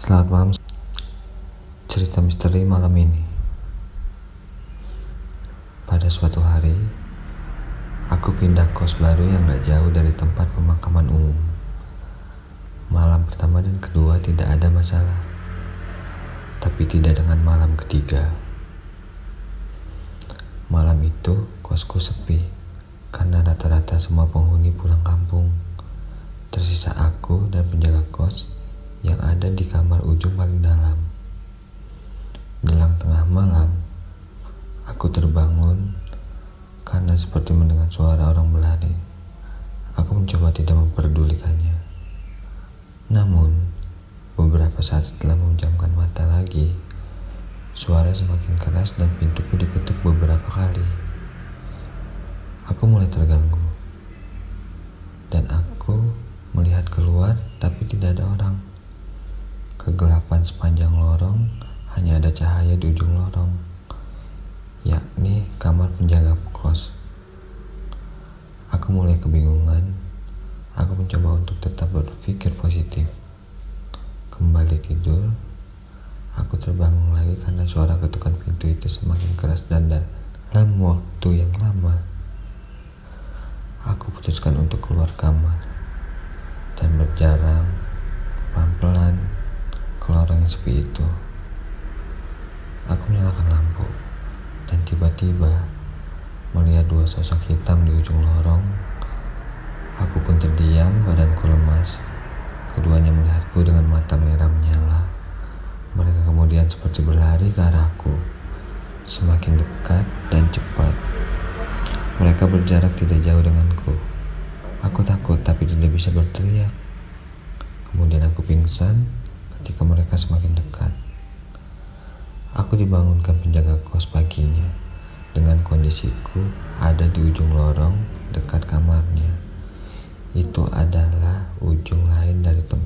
Selamat malam. Cerita misteri malam ini. Pada suatu hari, aku pindah kos baru yang gak jauh dari tempat pemakaman umum. Malam pertama dan kedua tidak ada masalah, tapi tidak dengan malam ketiga. Malam itu kosku sepi karena rata-rata semua penghuni pulang kampung. Tersisa aku dan penjaga kos yang ada di kamar ujung paling dalam. Gelang tengah malam, aku terbangun karena seperti mendengar suara orang berlari. Aku mencoba tidak memperdulikannya. Namun, beberapa saat setelah memejamkan mata lagi, suara semakin keras dan pintuku diketuk beberapa kali. Aku mulai terganggu. Dan aku melihat keluar tapi tidak ada orang. Kegelapan sepanjang lorong, hanya ada cahaya di ujung lorong, yakni kamar penjaga kos. Aku mulai kebingungan. Aku mencoba untuk tetap berpikir positif. Kembali tidur, aku terbangun lagi karena suara ketukan pintu itu semakin keras dan dalam waktu yang lama. Aku putuskan untuk keluar kamar dan berjalan pelan-pelan sepi itu. Aku menyalakan lampu dan tiba-tiba melihat dua sosok hitam di ujung lorong. Aku pun terdiam, badanku lemas. Keduanya melihatku dengan mata merah menyala. Mereka kemudian seperti berlari ke arahku, semakin dekat dan cepat. Mereka berjarak tidak jauh denganku. Aku takut tapi tidak bisa berteriak. Kemudian aku pingsan ketika mereka semakin dekat. Aku dibangunkan penjaga kos paginya dengan kondisiku ada di ujung lorong dekat kamarnya. Itu adalah ujung lain dari tempat.